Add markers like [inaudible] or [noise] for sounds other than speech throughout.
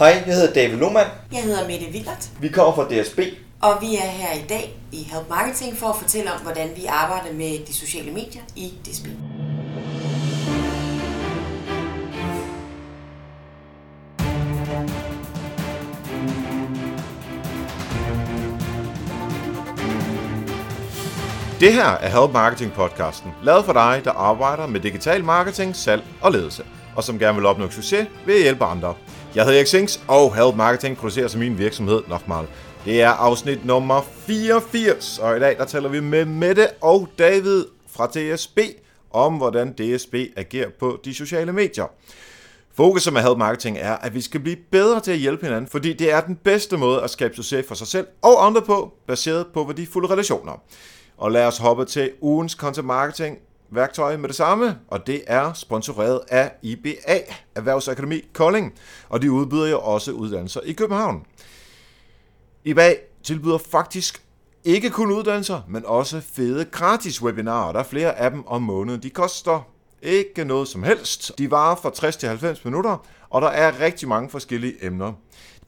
Hej, jeg hedder David Lohmann. Jeg hedder Mette Willert, Vi kommer fra DSB. og vi er her i dag i Help Marketing for at fortælle om, hvordan vi arbejder med de sociale medier i DSB. Det her er Help Marketing podcasten, lavet for dig, der arbejder med digital marketing, salg og ledelse, og som gerne vil opnå succes ved at hjælpe andre. Jeg hedder Erik Sings, og Help Marketing producerer som min virksomhed Nochmal. Det er afsnit nummer 84, og i dag der taler vi med Mette og David fra DSB om, hvordan DSB agerer på de sociale medier. Fokus med Help Marketing er, at vi skal blive bedre til at hjælpe hinanden, fordi det er den bedste måde at skabe succes for sig selv og andre på, baseret på værdifulde relationer. Og lad os hoppe til ugens content marketing værktøj med det samme, og det er sponsoreret af IBA, Erhvervsakademi Kolding, og de udbyder jo også uddannelser i København. IBA tilbyder faktisk ikke kun uddannelser, men også fede gratis webinarer. Der er flere af dem om måneden. De koster ikke noget som helst. De varer fra 60 til 90 minutter, og der er rigtig mange forskellige emner.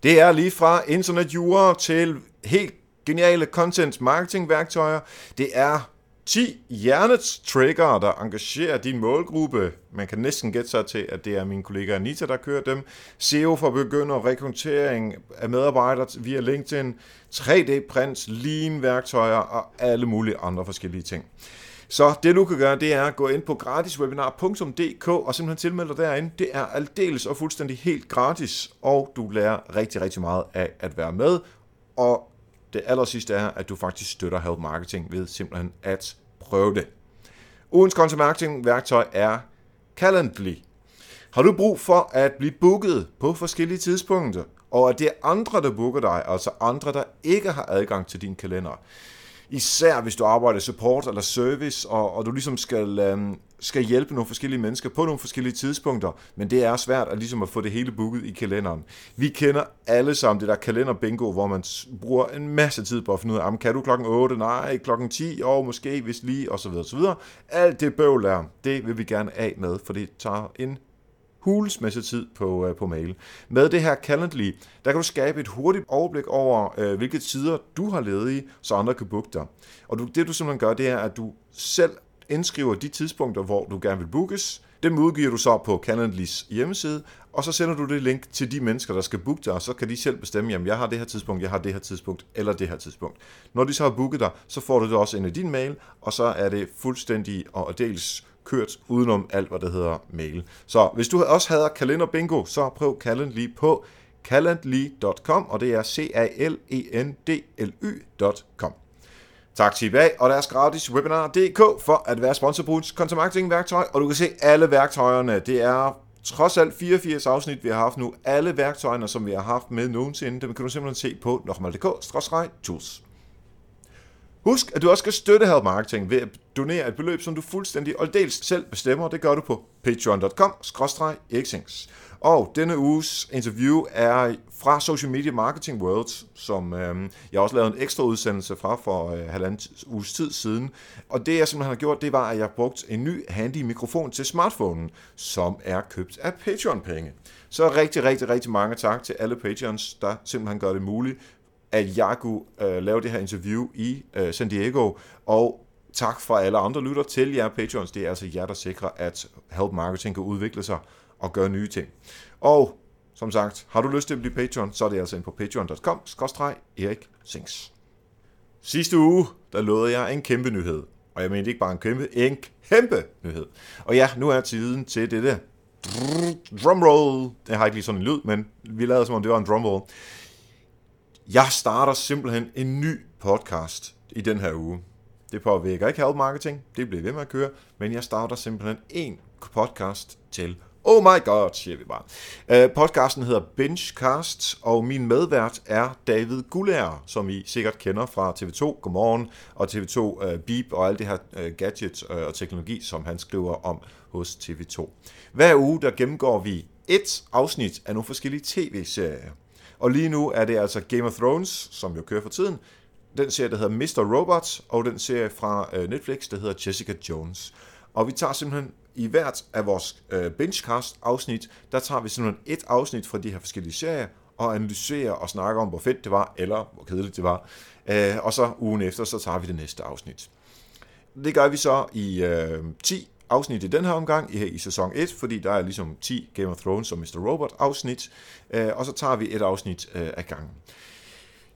Det er lige fra internetjura til helt geniale content marketing værktøjer. Det er 10 hjernets trigger, der engagerer din målgruppe. Man kan næsten gætte sig til, at det er min kollega Anita, der kører dem. SEO for begynder, rekruttering af medarbejdere via LinkedIn, 3D-prints, lean-værktøjer og alle mulige andre forskellige ting. Så det du kan gøre, det er at gå ind på gratiswebinar.dk og simpelthen tilmelde dig derinde. Det er aldeles og fuldstændig helt gratis, og du lærer rigtig, rigtig meget af at være med. Og det aller sidste er, at du faktisk støtter Help Marketing ved simpelthen at prøve det. Ugens content marketing værktøj er Calendly. Har du brug for at blive booket på forskellige tidspunkter, og at det er andre, der booker dig, altså andre, der ikke har adgang til din kalender. Især hvis du arbejder i support eller service, og, og du ligesom skal, øhm, skal hjælpe nogle forskellige mennesker på nogle forskellige tidspunkter, men det er svært at, ligesom at få det hele booket i kalenderen. Vi kender alle sammen det der kalenderbingo, hvor man bruger en masse tid på at finde ud af, kan du klokken 8? Nej, klokken 10, og måske hvis lige, osv. osv. Alt det bøvl der, det vil vi gerne af med, for det tager en hules masse tid på, øh, på mail. Med det her Calendly, der kan du skabe et hurtigt overblik over, øh, hvilke tider du har ledige, så andre kan booke dig. Og du, det du simpelthen gør, det er, at du selv indskriver de tidspunkter, hvor du gerne vil bookes. Dem udgiver du så på Calendlys hjemmeside, og så sender du det link til de mennesker, der skal booke dig, og så kan de selv bestemme, jamen jeg har det her tidspunkt, jeg har det her tidspunkt, eller det her tidspunkt. Når de så har booket dig, så får du det også ind i din mail, og så er det fuldstændig og dels kørt udenom alt, hvad der hedder mail. Så hvis du også hader kalender bingo, så prøv Calendly på calendly.com, og det er c a l e n d l y.com. Tak til IBA og deres gratis webinar.dk for at være sponsor på content marketing værktøj, og du kan se alle værktøjerne. Det er trods alt 84 afsnit, vi har haft nu. Alle værktøjerne, som vi har haft med nogensinde, dem kan du simpelthen se på nokmal.dk-tools. Husk, at du også skal støtte Help Marketing ved at donere et beløb, som du fuldstændig og dels selv bestemmer. Det gør du på patreon.com exings og denne uges interview er fra Social Media Marketing World, som øh, jeg også lavede en ekstra udsendelse fra for øh, halvanden uges tid siden. Og det jeg simpelthen har gjort, det var, at jeg brugte en ny handy mikrofon til smartphonen, som er købt af Patreon-penge. Så rigtig, rigtig, rigtig mange tak til alle Patreons, der simpelthen gør det muligt at jeg kunne øh, lave det her interview i øh, San Diego, og tak fra alle andre lytter til jer Patreons. Det er altså jer, der sikrer, at Help Marketing kan udvikle sig og gøre nye ting. Og som sagt, har du lyst til at blive Patreon, så er det altså ind på patreon.com, Erik Sings. Sidste uge, der lovede jeg en kæmpe nyhed. Og jeg mente ikke bare en kæmpe, en kæmpe nyhed. Og ja, nu er tiden til dette drumroll. Jeg har ikke lige sådan en lyd, men vi lavede som om det var en drumroll. Jeg starter simpelthen en ny podcast i den her uge. Det påvirker ikke Help Marketing, det bliver ved med at køre, men jeg starter simpelthen en podcast til. Oh my god, siger vi bare. Øh, podcasten hedder Benchcast, og min medvært er David Gullager, som I sikkert kender fra TV2 Godmorgen og TV2 øh, Beep og alle det her øh, gadgets og teknologi, som han skriver om hos TV2. Hver uge der gennemgår vi et afsnit af nogle forskellige tv-serier. Og lige nu er det altså Game of Thrones, som jo kører for tiden, den serie, der hedder Mr. Robot, og den serie fra Netflix, der hedder Jessica Jones. Og vi tager simpelthen i hvert af vores øh, Benchcast-afsnit, der tager vi simpelthen et afsnit fra de her forskellige serier, og analyserer og snakker om, hvor fedt det var, eller hvor kedeligt det var. Øh, og så ugen efter, så tager vi det næste afsnit. Det gør vi så i øh, 10 afsnit i den her omgang, i, i sæson 1, fordi der er ligesom 10 Game of Thrones og Mr. Robot afsnit, øh, og så tager vi et afsnit øh, af gangen.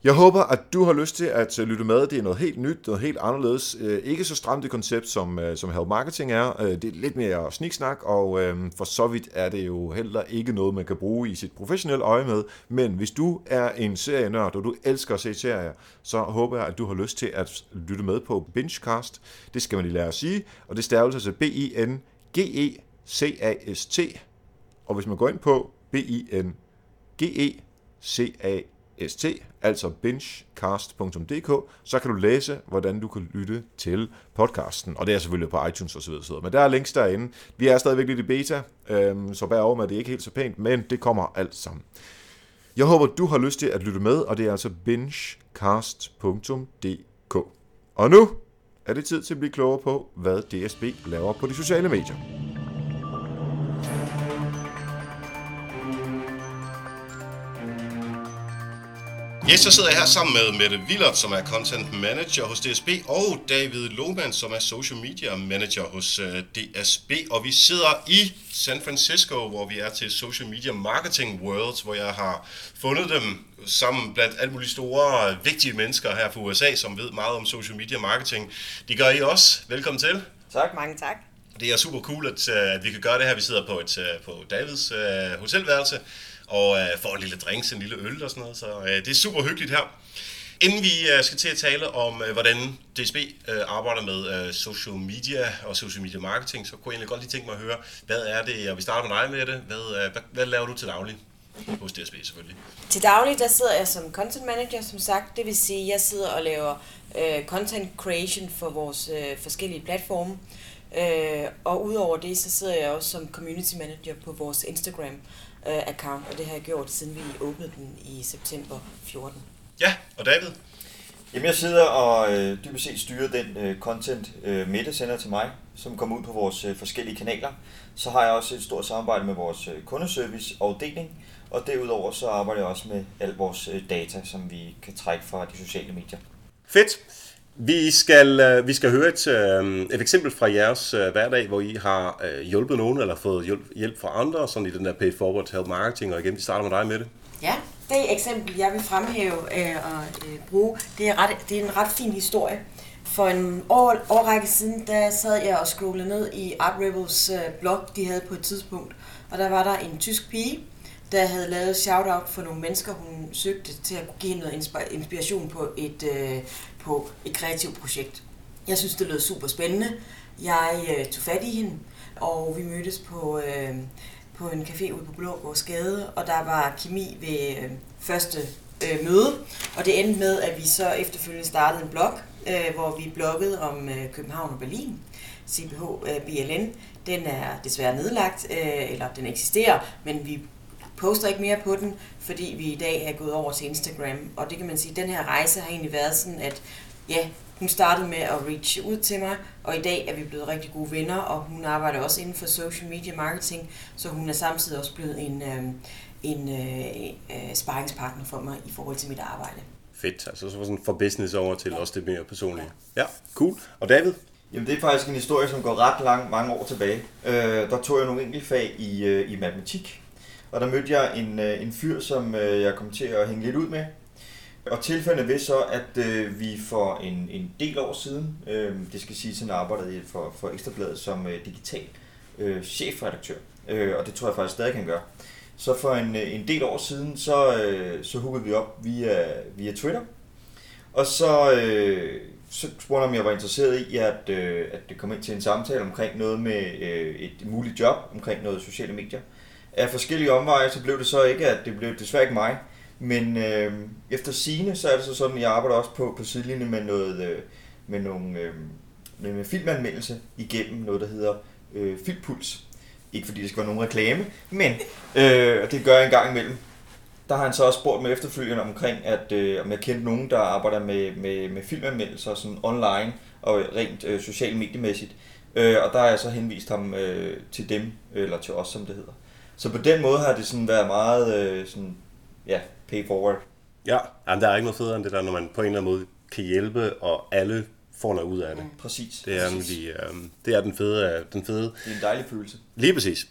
Jeg håber, at du har lyst til at øh, lytte med. Det er noget helt nyt, noget helt anderledes. Øh, ikke så stramt et koncept, som, øh, som Help Marketing er. Det er lidt mere sniksnak, og for så vidt er det jo heller ikke noget, man kan bruge i sit professionelle øje med. Men hvis du er en serienørd, og du elsker at se serier, så håber jeg, at du har lyst til at lytte med på Bingecast. Det skal man lige lære at sige, og det staves altså B-I-N-G-E-C-A-S-T. Og hvis man går ind på B-I-N-G-E-C-A-S-T, st, altså bingecast.dk, så kan du læse, hvordan du kan lytte til podcasten. Og det er selvfølgelig på iTunes osv. Men der er links derinde. Vi er stadigvæk lidt i beta, øhm, så bær over med, at det ikke er helt så pænt, men det kommer alt sammen. Jeg håber, du har lyst til at lytte med, og det er altså bingecast.dk. Og nu er det tid til at blive klogere på, hvad DSB laver på de sociale medier. Yes, så sidder jeg her sammen med Mette Willert, som er Content Manager hos DSB, og David Lohmann, som er Social Media Manager hos øh, DSB. Og vi sidder i San Francisco, hvor vi er til Social Media Marketing World, hvor jeg har fundet dem sammen blandt alle mulige store, vigtige mennesker her fra USA, som ved meget om social media marketing. De gør I også. Velkommen til. Tak. Mange tak. Det er super cool, at, øh, at vi kan gøre det her. Vi sidder på, et, øh, på Davids uh, hotelværelse og øh, får en lille drinks, en lille øl og sådan noget. Så øh, det er super hyggeligt her. Inden vi øh, skal til at tale om, øh, hvordan DSB øh, arbejder med øh, social media og social media marketing, så kunne jeg egentlig godt lige tænke mig at høre, hvad er det, og vi starter med dig med det, hvad, øh, hvad, hvad laver du til daglig? Hos DSB selvfølgelig. Til daglig, der sidder jeg som content manager, som sagt. Det vil sige, at jeg sidder og laver øh, content creation for vores øh, forskellige platforme. Øh, og udover det, så sidder jeg også som community manager på vores Instagram øh, account, og det har jeg gjort, siden vi åbnede den i september 14. Ja, og David? Jamen, jeg sidder og øh, dybest set styrer den øh, content, øh, Mette sender til mig, som kommer ud på vores øh, forskellige kanaler. Så har jeg også et stort samarbejde med vores øh, kundeservice og deling, og derudover så arbejder jeg også med al vores øh, data, som vi kan trække fra de sociale medier. Fedt. Vi skal, øh, vi skal høre et, øh, et eksempel fra jeres øh, hverdag, hvor I har hjulpet nogen eller fået hjælp, fra andre, sådan i den der pay forward help marketing, og igen, vi starter med dig med det. Ja, det eksempel, jeg vil fremhæve og bruge, det er, ret, det er en ret fin historie. For en år, årrække siden, der sad jeg og scrollede ned i Art Rebels blog, de havde på et tidspunkt, og der var der en tysk pige, der havde lavet shout-out for nogle mennesker, hun søgte til at give noget inspiration på et, øh, på et kreativt projekt. Jeg synes, det lød super spændende. Jeg øh, tog fat i hende, og vi mødtes på, øh, på en café ude på Blågårdsgade, og der var kemi ved øh, første øh, møde, og det endte med, at vi så efterfølgende startede en blog, øh, hvor vi bloggede om øh, København og Berlin. CBH øh, BLN, den er desværre nedlagt, øh, eller den eksisterer, men vi poster ikke mere på den, fordi vi i dag er gået over til Instagram. Og det kan man sige, den her rejse har egentlig været sådan, at ja, hun startede med at reach ud til mig, og i dag er vi blevet rigtig gode venner, og hun arbejder også inden for social media marketing, så hun er samtidig også blevet en, øh, en øh, øh, sparringspartner for mig i forhold til mit arbejde. Fedt, altså så sådan fra business over til ja. også det mere personlige. Ja. ja, cool. Og David? Jamen det er faktisk en historie, som går ret lang, mange år tilbage. Øh, der tog jeg nogle enkelte fag i, øh, i matematik, og der mødte jeg en, øh, en fyr, som øh, jeg kom til at hænge lidt ud med. Og tilfældet ved så, at øh, vi for en, en del år siden, øh, det skal sige, at jeg arbejdede for, for Ekstrabladet som øh, digital øh, chefredaktør, øh, og det tror jeg faktisk stadig kan gøre. Så for en, øh, en del år siden, så, øh, så hookede vi op via, via Twitter, og så, øh, så spurgte jeg, om jeg var interesseret i, at, øh, at det kom ind til en samtale omkring noget med øh, et muligt job, omkring noget sociale medier af forskellige omveje, så blev det så ikke, at det blev desværre ikke mig. Men øh, efter sine så er det så sådan, at jeg arbejder også på, på sidelinjen med noget, øh, med nogle øh, med filmanmeldelse igennem noget, der hedder øh, Filmpuls. Ikke fordi det skal være nogen reklame, men øh, det gør jeg en gang imellem. Der har han så også spurgt mig efterfølgende omkring, at øh, om jeg kendte nogen, der arbejder med, med, med filmanmeldelser sådan online og rent øh, socialt mediemæssigt. Øh, og der har jeg så henvist ham øh, til dem, eller til os, som det hedder. Så på den måde har det sådan været meget øh, sådan, ja, pay forward. Ja, jamen, der er ikke noget federe end det der, når man på en eller anden måde kan hjælpe, og alle får noget ud af det. Mm. Præcis. Det er, nemlig, øh, det er den fede, den fede. Det er en dejlig følelse. Lige præcis.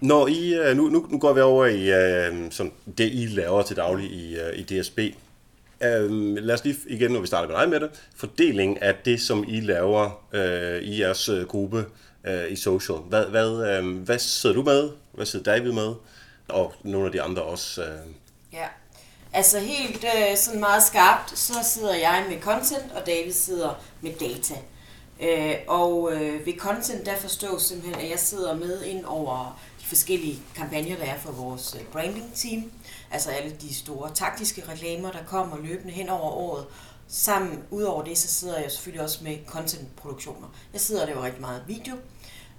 Når I, øh, nu, nu, nu går vi over i øh, sådan det, I laver til daglig i, øh, i DSB. Øh, lad os lige igen, når vi starter med dig med det, fordeling af det, som I laver øh, i jeres øh, gruppe øh, i social. Hvad, hvad, øh, hvad sidder du med? Hvad sidder David med? Og nogle af de andre også. Øh. Ja, altså helt øh, sådan meget skarpt, så sidder jeg med content, og David sidder med data. Øh, og øh, ved content, der forstås simpelthen, at jeg sidder med ind over de forskellige kampagner, der er for vores øh, branding team. Altså alle de store taktiske reklamer, der kommer løbende hen over året. Sammen, udover det, så sidder jeg selvfølgelig også med content-produktioner. Jeg sidder og laver rigtig meget video,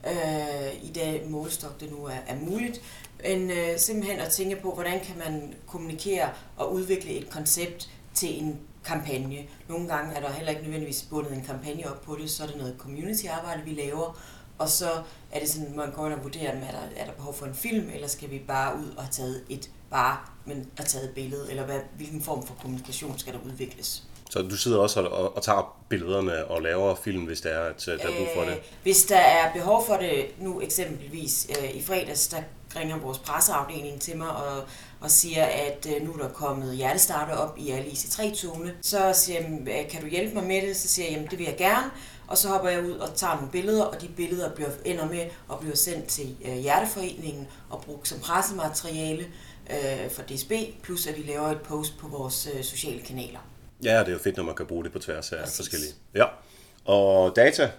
øh, i dag målstok, det nu er, er muligt. Men øh, simpelthen at tænke på, hvordan kan man kommunikere og udvikle et koncept til en kampagne. Nogle gange er der heller ikke nødvendigvis bundet en kampagne op på det, så er det noget community-arbejde, vi laver, og så er det sådan, man går ind og vurderer, er der, er der behov for en film, eller skal vi bare ud og have taget et bare, men at taget et billede, eller hvad, hvilken form for kommunikation skal der udvikles. Så du sidder også og, og tager billederne og laver film, hvis der er, at der er brug for det? Øh, hvis der er behov for det, nu eksempelvis øh, i fredags, der ringer vores presseafdeling til mig og, og siger, at øh, nu er der kommet hjertestarter op i alle IC3-togene. Så siger jeg, kan du hjælpe mig med det? Så siger jeg, jamen det vil jeg gerne. Og så hopper jeg ud og tager nogle billeder, og de billeder bliver, ender med at blive sendt til øh, Hjerteforeningen og brugt som pressemateriale øh, for DSB, plus at vi laver et post på vores øh, sociale kanaler. Ja, det er jo fedt, når man kan bruge det på tværs af Præcis. forskellige. Ja. Og data,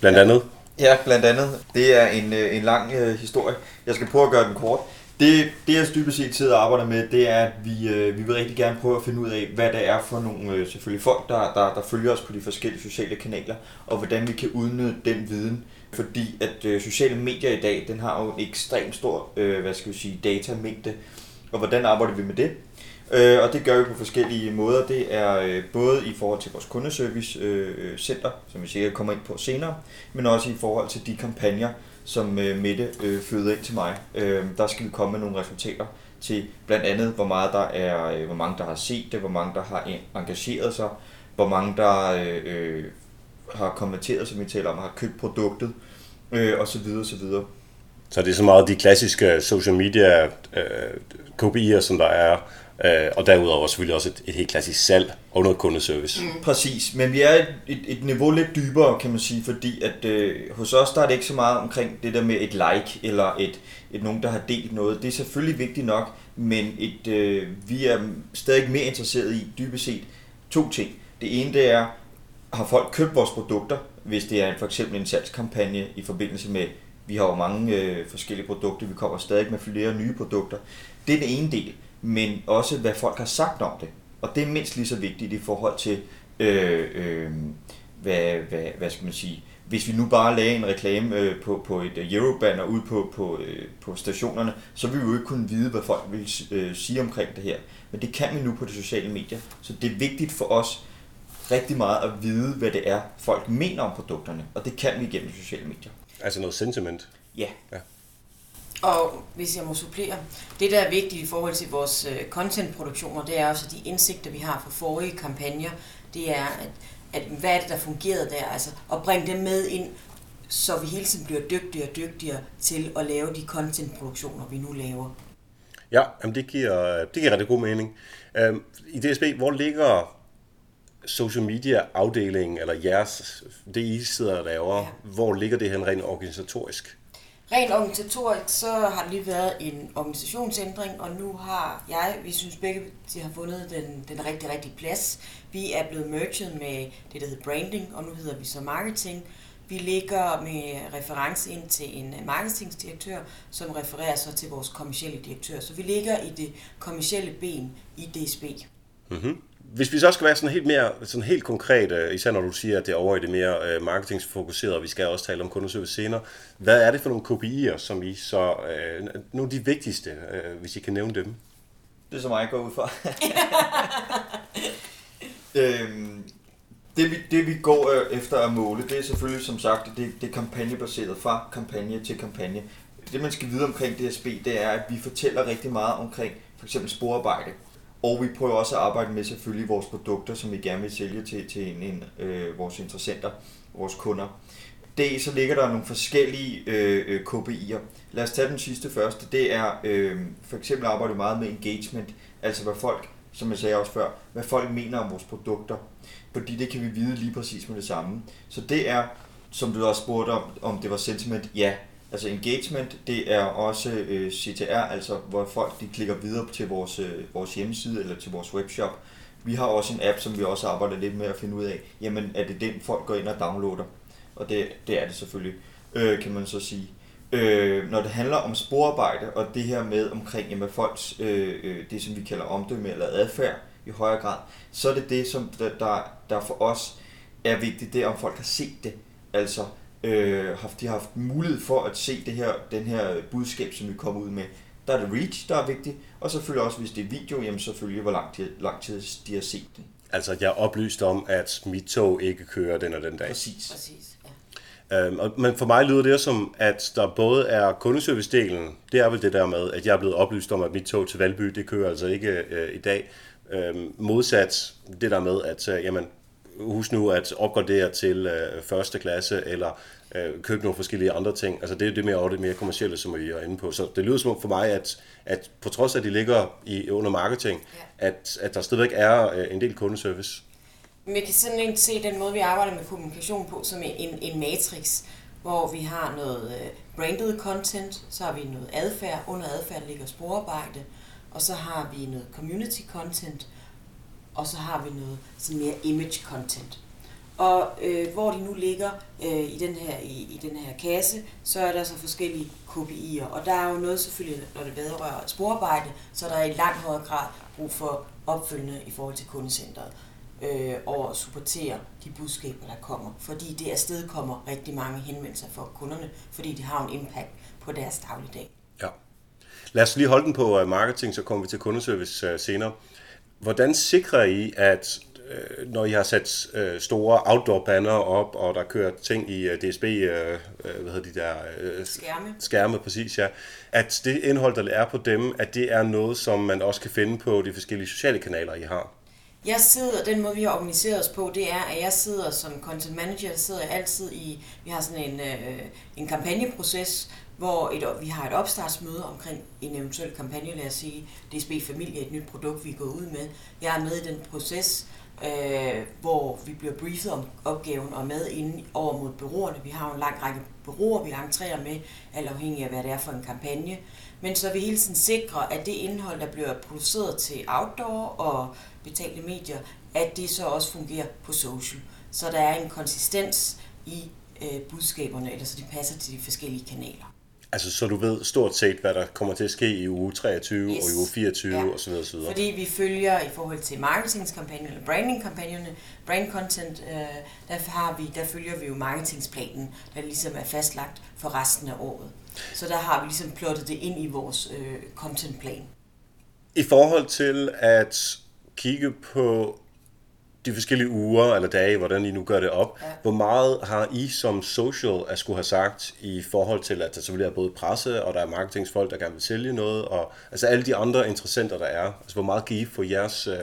blandt ja. andet. Ja, blandt andet. Det er en, øh, en lang øh, historie. Jeg skal prøve at gøre den kort. Det, det jeg dybest set sidder og arbejder med, det er, at vi, øh, vi vil rigtig gerne prøve at finde ud af, hvad det er for nogle øh, selvfølgelig folk, der, der, der følger os på de forskellige sociale kanaler, og hvordan vi kan udnytte den viden. Fordi at øh, sociale medier i dag, den har jo en ekstremt stor, øh, hvad skal vi sige, datamængde. Og hvordan arbejder vi med det? Øh, og det gør vi på forskellige måder. Det er øh, både i forhold til vores kundeservice øh, center, som vi sikkert kommer ind på senere, men også i forhold til de kampagner, som øh, Mette øh, føder ind til mig. Øh, der skal vi komme med nogle resultater til blandt andet, hvor meget der er, øh, hvor mange der har set det, hvor mange der har engageret sig, hvor mange der øh, øh, har kommenteret, som vi taler om, har købt produktet, øh, og så videre, og så videre. Så det er så meget de klassiske social media øh, KPI'er, som der er, Øh, og derudover selvfølgelig også et, et helt klassisk salg og noget kundeservice. Mm. Præcis, men vi er et, et, et niveau lidt dybere, kan man sige, fordi at øh, hos os der er det ikke så meget omkring det der med et like eller et, et nogen, der har delt noget. Det er selvfølgelig vigtigt nok, men et, øh, vi er stadig mere interesseret i dybest set to ting. Det ene det er, har folk købt vores produkter, hvis det er for eksempel en salgskampagne i forbindelse med, vi har jo mange øh, forskellige produkter, vi kommer stadig med flere nye produkter. Det er den ene del men også hvad folk har sagt om det. Og det er mindst lige så vigtigt i forhold til, øh, øh, hvad, hvad, hvad skal man sige, hvis vi nu bare lagde en reklame øh, på, på et øh, Eurobanner ud på, på, øh, på stationerne, så vil vi jo ikke kunne vide, hvad folk vil øh, sige omkring det her. Men det kan vi nu på de sociale medier. Så det er vigtigt for os rigtig meget at vide, hvad det er, folk mener om produkterne. Og det kan vi gennem sociale medier. Altså noget sentiment? Ja. ja. Og hvis jeg må supplere, det der er vigtigt i forhold til vores øh, contentproduktioner, det er også de indsigter, vi har fra forrige kampagner, det er, at, at hvad er det, der fungerede der, altså at bringe dem med ind, så vi hele tiden bliver dygtigere og dygtigere til at lave de contentproduktioner, vi nu laver. Ja, jamen det, giver, det giver rigtig god mening. Øhm, I DSB, hvor ligger social media afdelingen, eller jeres, det I sidder og laver, ja. hvor ligger det her rent organisatorisk? Rent organisatorisk, så har der lige været en organisationsændring, og nu har jeg, vi synes begge, de har fundet den, den rigtig, rigtig plads. Vi er blevet merged med det, der hedder branding, og nu hedder vi så marketing. Vi ligger med reference ind til en marketingdirektør, som refererer så til vores kommercielle direktør. Så vi ligger i det kommercielle ben i DSB. Mm-hmm. Hvis vi så skal være sådan helt mere sådan helt konkret, øh, især når du siger, at det er over i det mere øh, marketingsfokuserede, og vi skal også tale om kundeservice senere, hvad er det for nogle KPI'er, som I så, øh, nogle af de vigtigste, øh, hvis I kan nævne dem? Det er så meget, jeg går ud fra. [laughs] øhm, Det vi, det vi går øh, efter at måle, det er selvfølgelig som sagt, det, det er kampagnebaseret fra kampagne til kampagne. Det man skal vide omkring DSB, det er, at vi fortæller rigtig meget omkring for eksempel sporarbejde. Og vi prøver også at arbejde med selvfølgelig vores produkter, som vi gerne vil sælge til, til en, en, øh, vores interessenter, vores kunder. Det, så ligger der nogle forskellige øh, øh KPI'er. Lad os tage den sidste første. Det er øh, for eksempel arbejde meget med engagement, altså hvad folk, som jeg sagde også før, hvad folk mener om vores produkter. Fordi det kan vi vide lige præcis med det samme. Så det er, som du også spurgte om, om det var sentiment, ja. Altså engagement, det er også øh, CTR, altså hvor folk de klikker videre til vores, øh, vores hjemmeside eller til vores webshop. Vi har også en app, som vi også arbejder lidt med at finde ud af, jamen er det den folk går ind og downloader? Og det, det er det selvfølgelig, øh, kan man så sige. Øh, når det handler om sporarbejde og det her med omkring jamen, folks, øh, øh det som vi kalder omdømme eller adfærd i højere grad, så er det det, som der, der, der for os er vigtigt, det er om folk har set det. Altså, øh, haft, de har haft mulighed for at se det her, den her budskab, som vi kommer ud med. Der er det reach, der er vigtigt, og selvfølgelig også, hvis det er video, jamen selvfølgelig, hvor lang tid, lang tid de har set det. Altså, jeg er oplyst om, at mit tog ikke kører den og den dag. Præcis. Præcis. Øhm, men for mig lyder det som, at der både er kundeservice-delen, det er vel det der med, at jeg er blevet oplyst om, at mit tog til Valby, det kører altså ikke øh, i dag. Øhm, modsat det der med, at øh, jamen, husk nu at opgradere til øh, første klasse, eller øh, købe nogle forskellige andre ting. Altså det er det mere, det mere kommercielle, som vi er inde på. Så det lyder som for mig, at, at på trods af, at de ligger i, under marketing, ja. at, at der stadigvæk er øh, en del kundeservice. Men jeg kan simpelthen se den måde, vi arbejder med kommunikation på, som en, en matrix, hvor vi har noget øh, branded content, så har vi noget adfærd, under adfærd ligger sporarbejde, og så har vi noget community content, og så har vi noget sådan mere image content. Og øh, hvor de nu ligger øh, i, den her, i, i den her kasse, så er der så forskellige KPI'er. Og der er jo noget selvfølgelig, når det vedrører sporarbejde, så er der i langt højere grad brug for opfølgende i forhold til kundecentret øh, over at supportere de budskaber, der kommer. Fordi det afsted kommer rigtig mange henvendelser for kunderne, fordi det har en impact på deres dagligdag. Ja. Lad os lige holde den på øh, marketing, så kommer vi til kundeservice øh, senere. Hvordan sikrer I, at øh, når I har sat store outdoor banner op, og der kører ting i DSB, hvad hedder de der? skærme. Skærme, præcis, ja. At det indhold, der er på dem, at det er noget, som man også kan finde på de forskellige sociale kanaler, I har? Jeg sidder, den måde vi har organiseret os på, det er, at jeg sidder som content manager, sidder jeg altid i, vi har sådan en, øh, en kampagneproces, hvor et, vi har et opstartsmøde omkring en eventuel kampagne, lad os sige, DSB Familie, et nyt produkt, vi er gået ud med. Jeg er med i den proces, øh, hvor vi bliver briefet om opgaven og med ind over mod bureauerne. Vi har jo en lang række bureauer, vi entrerer med, alt afhængig af, hvad det er for en kampagne. Men så vi hele tiden sikrer, at det indhold, der bliver produceret til outdoor og betalte medier, at det så også fungerer på social. Så der er en konsistens i øh, budskaberne, eller så de passer til de forskellige kanaler. Altså, så du ved stort set, hvad der kommer til at ske i uge 23 yes. og i uge 24 ja. osv. osv. Fordi vi følger i forhold til marketingskampagnen eller brandingkampagnerne, brand content, øh, der, har vi, der følger vi jo marketingsplanen, der ligesom er fastlagt for resten af året. Så der har vi ligesom plottet det ind i vores øh, contentplan. I forhold til at kigge på de forskellige uger eller dage, hvordan I nu gør det op. Ja. Hvor meget har I som social at skulle have sagt i forhold til, at der selvfølgelig er både presse, og der er marketingsfolk, der gerne vil sælge noget, og altså alle de andre interessenter, der er. Altså hvor meget kan I få jeres øh,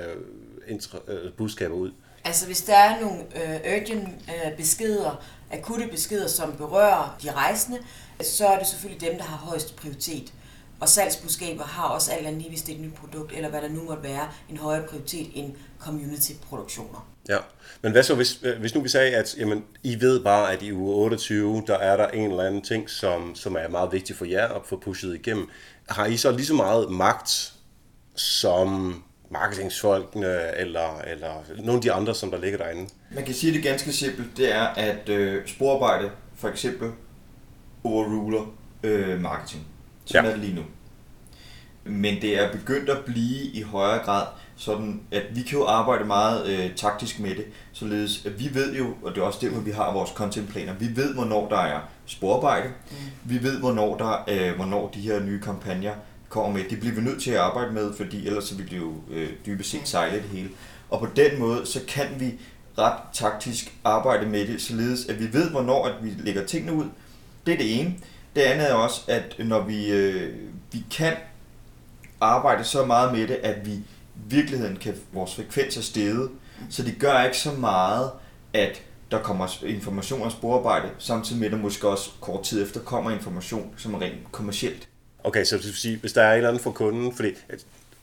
intra- øh, budskaber ud? Altså hvis der er nogle øh, urgent øh, beskeder, akutte beskeder, som berører de rejsende, så er det selvfølgelig dem, der har højst prioritet. Og salgsbudskaber har også alt andet lige, hvis det er et nyt produkt, eller hvad der nu måtte være, en højere prioritet end community-produktioner. Ja, men hvad så, hvis, øh, hvis nu vi sagde, at jamen, I ved bare, at i uge 28, der er der en eller anden ting, som, som er meget vigtig for jer at få pushet igennem. Har I så lige så meget magt som marketingsfolkene, eller, eller nogle af de andre, som der ligger derinde? Man kan sige det ganske simpelt, det er, at øh, sporarbejde for eksempel overruler øh, marketing. Sådan ja. er det lige nu. Men det er begyndt at blive i højere grad sådan, at vi kan jo arbejde meget øh, taktisk med det, således at vi ved jo, og det er også det, hvor vi har vores contentplaner, vi ved, hvornår der er sporarbejde, mm. vi ved, hvornår, der, øh, hvornår de her nye kampagner kommer med. Det bliver vi nødt til at arbejde med, fordi ellers så vil det jo øh, dybest set sejle det hele. Og på den måde, så kan vi ret taktisk arbejde med det, således at vi ved, hvornår at vi lægger tingene ud. Det er det ene. Det andet er også, at når vi, øh, vi kan arbejde så meget med det, at vi i virkeligheden kan, vores frekvens er steget, så det gør ikke så meget, at der kommer information og sporarbejde, samtidig med, at der måske også kort tid efter kommer information, som er rent kommercielt. Okay, så det vil sige, hvis der er en eller anden for kunden, fordi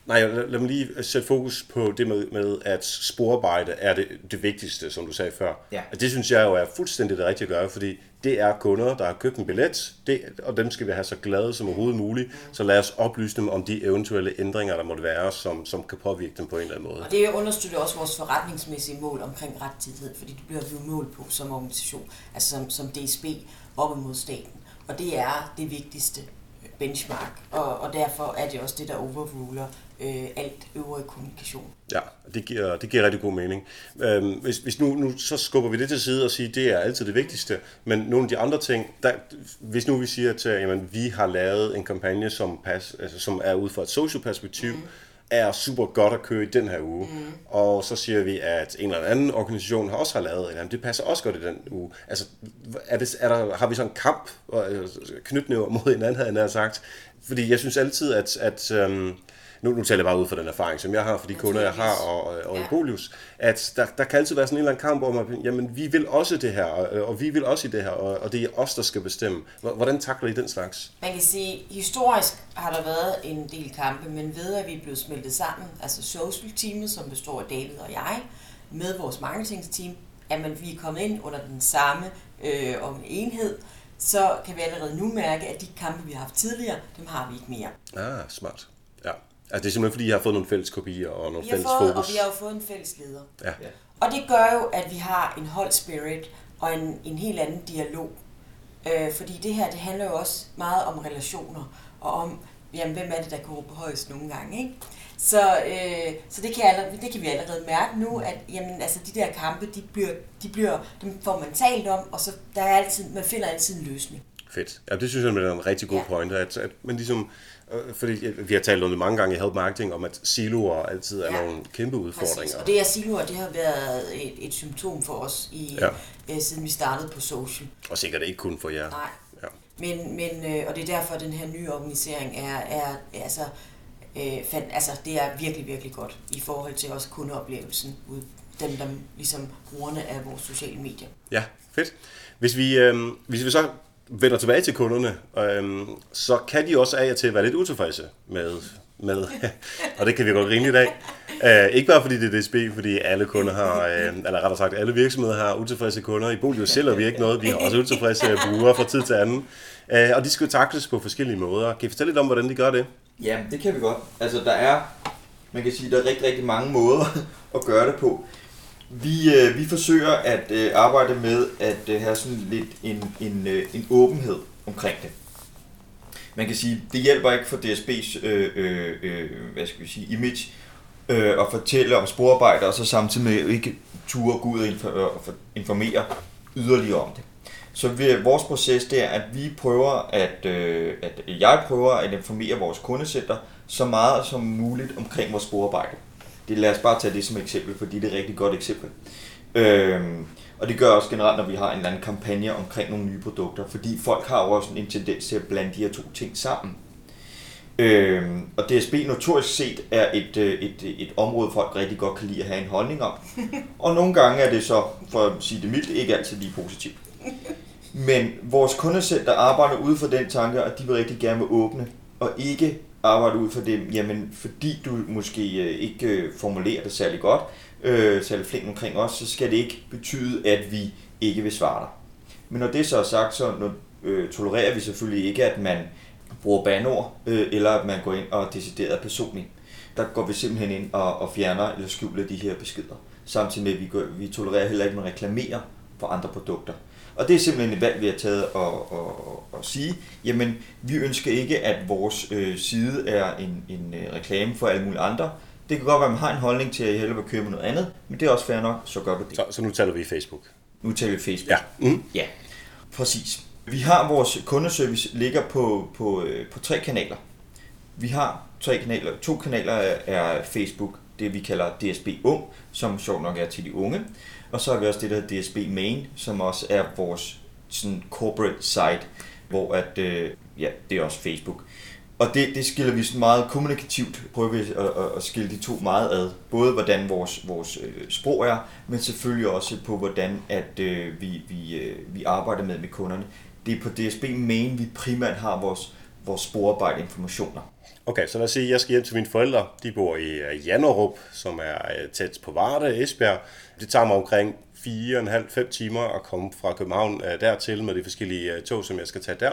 Nej, lad, lad mig lige sætte fokus på det med, med at sporarbejde er det, det vigtigste, som du sagde før. Ja. Og det synes jeg jo er fuldstændig det rigtige at gøre, fordi det er kunder, der har købt en billet, det, og dem skal vi have så glade som overhovedet muligt. Så lad os oplyse dem om de eventuelle ændringer, der måtte være, som, som kan påvirke dem på en eller anden måde. Og det understøtter også vores forretningsmæssige mål omkring rettidighed, fordi det bliver vi jo mål på som organisation, altså som, som DSB op imod staten. Og det er det vigtigste benchmark, og, og derfor er det også det, der overruler øh, alt øvrig kommunikation. Ja, det giver, det giver rigtig god mening. Øhm, hvis hvis nu, nu så skubber vi det til side og siger, det er altid det vigtigste, men nogle af de andre ting, der, hvis nu vi siger til, jamen vi har lavet en kampagne, som, pas, altså, som er ud fra et social perspektiv, mm er super godt at køre i den her uge. Mm. Og så siger vi, at en eller anden organisation har også har lavet en det passer også godt i den uge. Altså, er det, er der, har vi sådan en kamp, knytnæver mod hinanden, havde jeg sagt. Fordi jeg synes altid, at, at øhm, nu, nu taler jeg bare ud fra den erfaring, som jeg har for de kunder, jeg har, og, og ja. i Bolius, at der, der kan altid være sådan en eller anden kamp om, at jamen, vi vil også det her, og, og vi vil også i det her, og, og det er os, der skal bestemme. Hvordan takler I den slags? Man kan sige, historisk har der været en del kampe, men ved at vi er blevet smeltet sammen, altså social-teamet, som består af David og jeg, med vores marketingsteam, at man, vi er kommet ind under den samme øh, om enhed, så kan vi allerede nu mærke, at de kampe, vi har haft tidligere, dem har vi ikke mere. Ah, smart. Ja. Altså det er simpelthen fordi, jeg har fået nogle fælles kopier og nogle vi fælles har fået, fokus. Og vi har jo fået en fælles leder. Ja. Og det gør jo, at vi har en hold spirit og en, en helt anden dialog. Øh, fordi det her, det handler jo også meget om relationer, og om, jamen, hvem er det, der kan råbe højst nogle gange, ikke? Så, øh, så det, kan allerede, det kan vi allerede mærke nu, at jamen, altså, de der kampe, de bliver, de bliver, dem får man talt om, og så der er altid, man finder altid en løsning. Fedt. Ja, det synes jeg er en rigtig god ja. point, at, at man ligesom, øh, fordi vi har talt om det mange gange i Help Marketing, om at siloer altid er ja. nogle kæmpe udfordringer. Præcis. Og det er siloer, det har været et, et symptom for os, i, ja. øh, siden vi startede på social. Og sikkert ikke kun for jer. Nej. Ja. Men, men, øh, og det er derfor, at den her nye organisering er, er altså, øh, fand, altså, det er virkelig, virkelig godt i forhold til også kundeoplevelsen ud dem, der ligesom brugerne af vores sociale medier. Ja, fedt. Hvis vi, øh, hvis vi så vender tilbage til kunderne, øhm, så kan de også af og til være lidt utilfredse med, med [laughs] og det kan vi godt grine i dag. Uh, ikke bare fordi det er DSB, fordi alle kunder har, øh, eller rettere sagt, alle virksomheder har utilfredse kunder. I Bolio sælger vi ikke noget, vi har også utilfredse brugere fra tid til anden. Øh, og de skal jo takles på forskellige måder. Kan I fortælle lidt om, hvordan de gør det? Ja, det kan vi godt. Altså, der er, man kan sige, der er rigtig, rigtig mange måder at gøre det på. Vi, øh, vi forsøger at øh, arbejde med at øh, have sådan lidt en, en, øh, en åbenhed omkring det. Man kan sige, det hjælper ikke for DSB's øh, øh, øh, hvad skal vi sige, image øh, at fortælle om sporarbejde, og så samtidig med ikke ture gå ud og informere yderligere om det. Så vi, vores proces det er, at vi prøver at, øh, at jeg prøver at informere vores kundecenter så meget som muligt omkring vores sporarbejde. Det, lad os bare tage det som eksempel, fordi det er et rigtig godt eksempel. Øhm, og det gør også generelt, når vi har en eller anden kampagne omkring nogle nye produkter, fordi folk har jo også en tendens til at blande de her to ting sammen. Øhm, og DSB notorisk set er et, øh, et, et område, folk rigtig godt kan lide at have en holdning om. [laughs] Og nogle gange er det så, for at sige det mildt, ikke altid lige positivt. Men vores kundecenter arbejder ud fra den tanke, at de vil rigtig gerne vil åbne, og ikke arbejde ud fra det, jamen fordi du måske øh, ikke øh, formulerer det særlig godt, øh, særlig flink omkring os, så skal det ikke betyde, at vi ikke vil svare dig. Men når det så er sagt, så når, øh, tolererer vi selvfølgelig ikke, at man bruger banord, øh, eller at man går ind og decideret personligt. Der går vi simpelthen ind og, og fjerner eller skjuler de her beskeder. Samtidig med, at vi, går, vi tolererer heller ikke, at man reklamerer for andre produkter. Og det er simpelthen et valg, vi har taget at, at, at sige, jamen vi ønsker ikke, at vores øh, side er en, en øh, reklame for alle mulige andre. Det kan godt være, at man har en holdning til, at jeg hellere vil købe noget andet, men det er også fair nok, så gør du det. Så, så nu taler vi i Facebook? Nu taler vi Facebook. Ja. Mm. Ja, præcis. Vi har vores kundeservice ligger på, på, øh, på tre kanaler. Vi har tre kanaler. To kanaler er Facebook det, vi kalder DSB Ung, som sjovt nok er til de unge. Og så har vi også det, der hedder DSB Main, som også er vores sådan corporate site, hvor at, øh, ja, det er også Facebook. Og det, det skiller vi sådan meget kommunikativt, prøver vi at, at, at skille de to meget ad. Både hvordan vores, vores øh, sprog er, men selvfølgelig også på hvordan at øh, vi, vi, øh, vi arbejder med med kunderne. Det er på DSB Main, vi primært har vores, vores sporarbejde informationer. Okay, så lad os sige, at jeg skal hjem til mine forældre. De bor i øh, Jannerup, som er øh, tæt på Varde, Esbjerg. Det tager mig omkring 4,5-5 timer at komme fra København øh, dertil med de forskellige tog, som jeg skal tage der.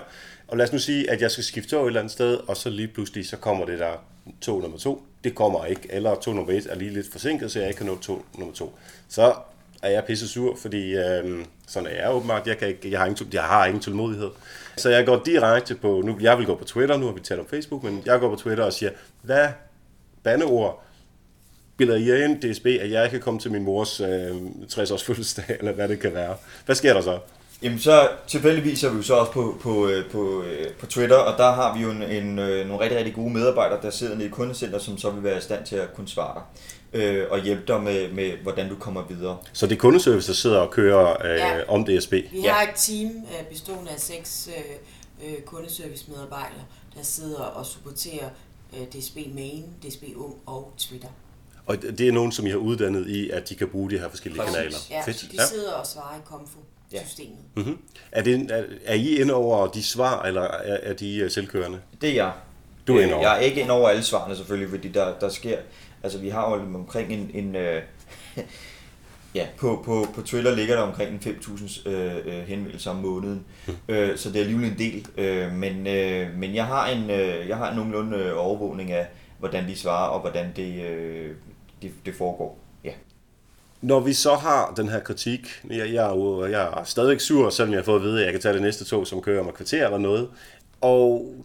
Og lad os nu sige, at jeg skal skifte tog et eller andet sted, og så lige pludselig så kommer det der tog nummer to. Det kommer ikke, eller tog nummer et er lige lidt forsinket, så jeg ikke kan nå tog nummer to. Så er jeg pisse sur, fordi øh, sådan er jeg åbenbart. Jeg, kan ikke, jeg, har ingen, jeg har ingen tålmodighed. Så jeg går direkte på, nu, jeg vil gå på Twitter, nu har vi talt om Facebook, men jeg går på Twitter og siger, hvad bandeord bilder I ind DSB, at jeg kan komme til min mors øh, 60-års fødselsdag, eller hvad det kan være. Hvad sker der så? Jamen så tilfældigvis er vi jo så også på, på, øh, på, øh, på Twitter, og der har vi jo en, en, øh, nogle rigtig, rigtig gode medarbejdere, der sidder nede i kundecenter, som så vil være i stand til at kunne svare dig øh, og hjælpe dig med, med, hvordan du kommer videre. Så det er kundeservice, der sidder og kører øh, ja. om DSB? Vi ja. har et team bestående af seks øh, kundeservice-medarbejdere, der sidder og supporterer øh, DSB Main, DSB Ung og Twitter. Og det er nogen, som I har uddannet i, at de kan bruge de her forskellige Præcis. kanaler? Ja, Fedt. de sidder og svarer i Comfo-systemet. Ja. Mm-hmm. Er, det, er, er I inde over de svar, eller er, er de øh, selvkørende? Det er jeg. Du er inde over? Jeg er ikke inde over alle svarene selvfølgelig, fordi der, der sker... Altså, vi har jo omkring en... en øh, [laughs] ja, på, på, på Twitter ligger der omkring 5.000 øh, øh, henvendelser om måneden, mm. øh, så det er alligevel en del. Øh, men, øh, men jeg har en øh, jeg har nogenlunde overvågning af, hvordan de svarer, og hvordan det, øh, det, det foregår. Ja. Når vi så har den her kritik, jeg, jeg, er, jo, jeg er stadigvæk sur, selvom jeg har fået at vide, at jeg kan tage det næste tog, som kører om et kvarter eller noget, og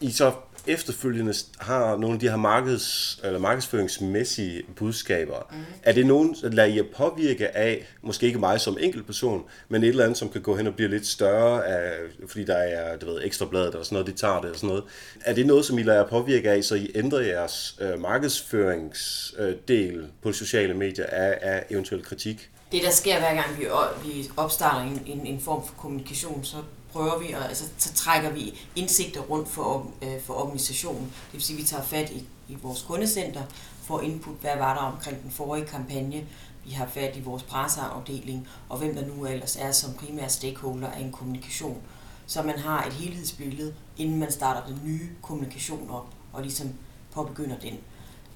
I så efterfølgende har nogle af de her markeds, eller markedsføringsmæssige budskaber, mm. er det nogen, der lader I påvirke af, måske ikke mig som enkeltperson, men et eller andet, som kan gå hen og blive lidt større, af, fordi der er du ved, ekstrabladet eller sådan noget, de tager det og sådan noget. Er det noget, som I lader påvirke af, så I ændrer jeres øh, markedsføringsdel øh, på sociale medier af, af eventuel kritik? Det, der sker hver gang vi, vi opstarter en, en, en form for kommunikation, så prøver vi, at, altså, så trækker vi indsigter rundt for, øh, for organisationen. Det vil sige, at vi tager fat i, i vores kundecenter, får input, hvad var der omkring den forrige kampagne, vi har fat i vores presseafdeling, og hvem der nu ellers er som primær stakeholder af en kommunikation. Så man har et helhedsbillede, inden man starter den nye kommunikation op, og ligesom påbegynder den.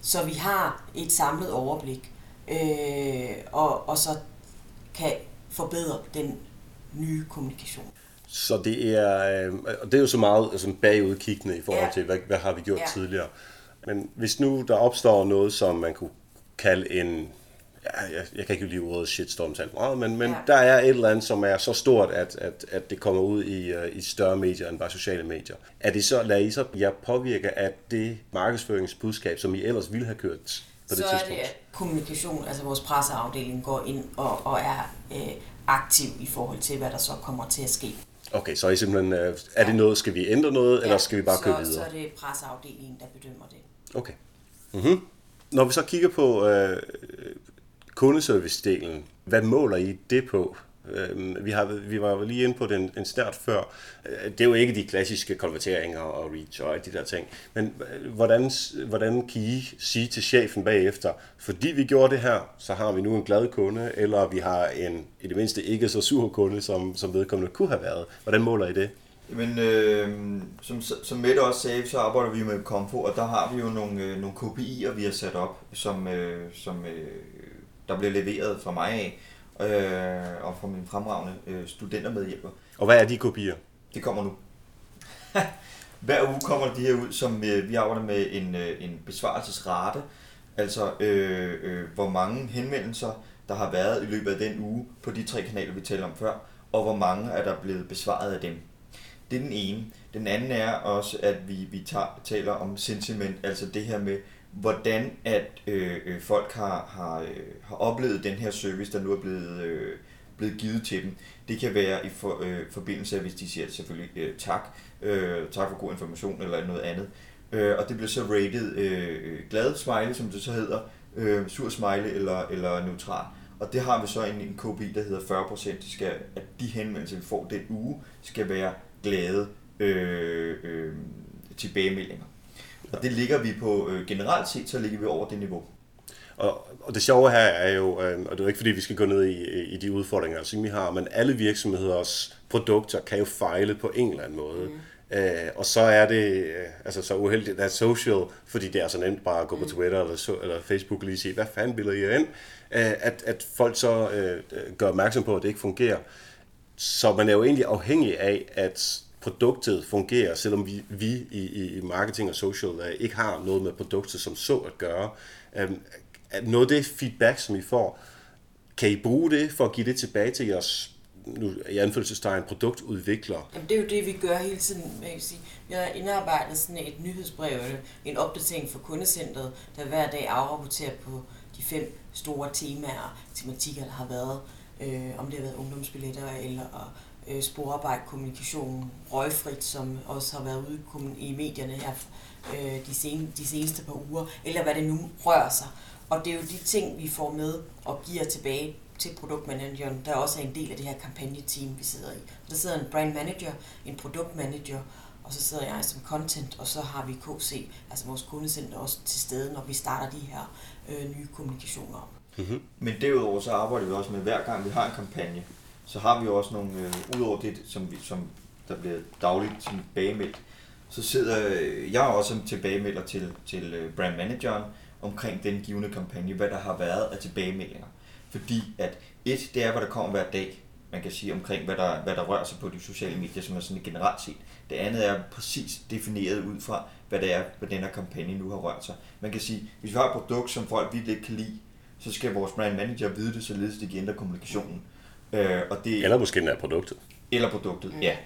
Så vi har et samlet overblik, øh, og, og så kan forbedre den nye kommunikation. Så det er, øh, og det er jo så meget altså, bagudkiggende i forhold ja. til, hvad, hvad har vi gjort ja. tidligere. Men hvis nu der opstår noget, som man kunne kalde en, ja, jeg, jeg kan ikke lide ordet shitstorm talt meget, men, men ja. der er et eller andet, som er så stort, at, at, at det kommer ud i, uh, i større medier end bare sociale medier. Er det så, lader I så jer påvirke af det markedsføringsbudskab, som I ellers ville have kørt på det så tidspunkt? Så er det, kommunikation, altså vores presseafdeling går ind og, og er øh, aktiv i forhold til, hvad der så kommer til at ske. Okay, så er, I simpelthen, øh, er det noget, skal vi ændre noget, ja, eller skal vi bare så, køre videre? så er det presseafdelingen, der bedømmer det. Okay. Mm-hmm. Når vi så kigger på øh, kundeservice-delen, hvad måler I det på? Øhm, vi, har, vi var lige inde på den en snært før. Øh, det er jo ikke de klassiske konverteringer og reach og de der ting. Men øh, hvordan, hvordan kan I sige til chefen bagefter, fordi vi gjorde det her, så har vi nu en glad kunde, eller vi har en i det mindste ikke så sur kunde, som, som vedkommende kunne have været. Hvordan måler I det? Men øh, som, som Mette også sagde, så arbejder vi med Komfo, og der har vi jo nogle, øh, nogle KPI'er, vi har sat op, som, øh, som øh, der bliver leveret fra mig af øh, og for min fremragende øh, studentermedhjælper. Og hvad er de kopier? Det kommer nu. [laughs] Hver uge kommer de her ud, som øh, vi arbejder med en, øh, en besvarelsesrate, altså øh, øh, hvor mange henvendelser, der har været i løbet af den uge på de tre kanaler, vi talte om før, og hvor mange er der blevet besvaret af dem. Det er den ene. Den anden er også, at vi, vi tager, taler om sentiment, altså det her med, hvordan at øh, øh, folk har, har, øh, har oplevet den her service, der nu er blevet, øh, blevet givet til dem. Det kan være i for, øh, forbindelse af, hvis de siger selvfølgelig øh, tak, øh, tak for god information eller noget andet. Øh, og det bliver så rated øh, øh glad smile, som det så hedder, øh, sur smile eller, eller neutral. Og det har vi så en, en KPI, der hedder 40%, skal, at de henvendelser, vi får den uge, skal være glade øh, øh, tilbagemeldinger. Og det ligger vi på, øh, generelt set, så ligger vi over det niveau. Og, og det sjove her er jo, øh, og det er jo ikke fordi, vi skal gå ned i, i de udfordringer, som vi har, men alle virksomheders produkter kan jo fejle på en eller anden måde. Mm. Øh, og så er det øh, altså så uheldigt at social, fordi det er så nemt bare at gå på Twitter eller, så, eller Facebook og lige sige, hvad fanden vil I ind? Øh, at, at folk så øh, gør opmærksom på, at det ikke fungerer. Så man er jo egentlig afhængig af, at produktet fungerer, selvom vi, vi i, i marketing og social uh, ikke har noget med produktet som så at gøre. Um, noget af det feedback, som I får, kan I bruge det for at give det tilbage til jeres nu i anfølgelsestegn produktudvikler? Jamen, det er jo det, vi gør hele tiden. Jeg kan sige. Vi har indarbejdet sådan et nyhedsbrev, en opdatering for kundecentret, der hver dag afrapporterer på de fem store temaer, tematikker, der har været. Øh, om det har været ungdomsbilletter eller øh, sporarbejde, kommunikation, røgfrit, som også har været ude i medierne her øh, de, sen, de seneste par uger, eller hvad det nu rører sig. Og det er jo de ting, vi får med og giver tilbage til produktmanageren, der også er en del af det her kampagneteam, vi sidder i. Så der sidder en brand manager, en produktmanager, og så sidder jeg som content, og så har vi KC, altså vores kundecenter, også til stede, når vi starter de her øh, nye kommunikationer op. Mm-hmm. Men derudover så arbejder vi også med, hver gang vi har en kampagne, så har vi også nogle, øh, udover det, som, vi, som der bliver dagligt tilbagemeldt, så sidder øh, jeg også tilbagemelder til, til øh, brand manageren omkring den givende kampagne, hvad der har været af tilbagemeldinger. Fordi at et, det er, hvad der kommer hver dag, man kan sige omkring, hvad der, hvad der rører sig på de sociale medier, som er sådan generelt set. Det andet er præcis defineret ud fra, hvad det er, hvad den her kampagne nu har rørt sig. Man kan sige, hvis vi har et produkt, som folk virkelig ikke kan lide, så skal vores brand manager vide det, således det kan ændre kommunikationen. Øh, og det, eller måske den er produktet. Eller produktet, mm. ja.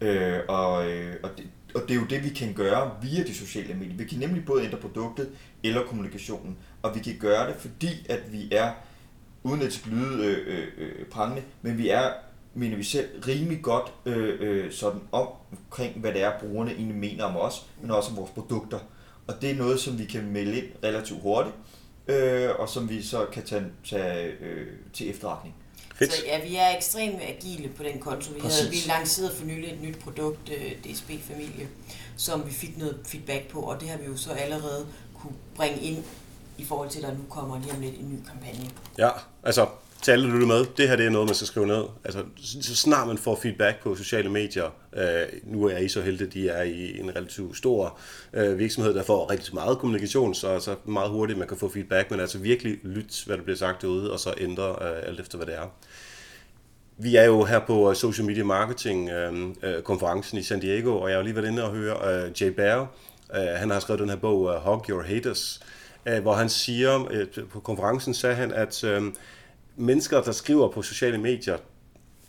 Øh, og, øh, og, det, og det er jo det, vi kan gøre via de sociale medier. Vi kan nemlig både ændre produktet eller kommunikationen. Og vi kan gøre det, fordi at vi er, uden at lyde øh, øh, øh, prangende, men vi er, mener vi selv, rimelig godt øh, øh, sådan omkring, hvad det er, brugerne egentlig mener om os, men også om vores produkter. Og det er noget, som vi kan melde ind relativt hurtigt, øh, og som vi så kan tage, tage øh, til efterretning. Fedt. Så ja, vi er ekstremt agile på den konto. Vi, havde, vi lancerede for nylig et nyt produkt, øh, DSB Familie, som vi fik noget feedback på, og det har vi jo så allerede kunne bringe ind i forhold til, at der nu kommer lige om lidt en ny kampagne. Ja, altså til alle, der med, det her det er noget, man skal skrive ned. Altså, så snart man får feedback på sociale medier, øh, nu er I så heldige, at de er i en relativt stor øh, virksomhed, der får rigtig meget kommunikation, så altså meget hurtigt man kan få feedback, men altså virkelig lyt, hvad der bliver sagt derude, og så ændre øh, alt efter, hvad det er. Vi er jo her på øh, Social Media Marketing øh, øh, konferencen i San Diego, og jeg har lige været inde og høre øh, Jay Baer. Øh, han har skrevet den her bog, uh, Hug Your Haters, øh, hvor han siger, øh, på konferencen sagde han, at øh, mennesker, der skriver på sociale medier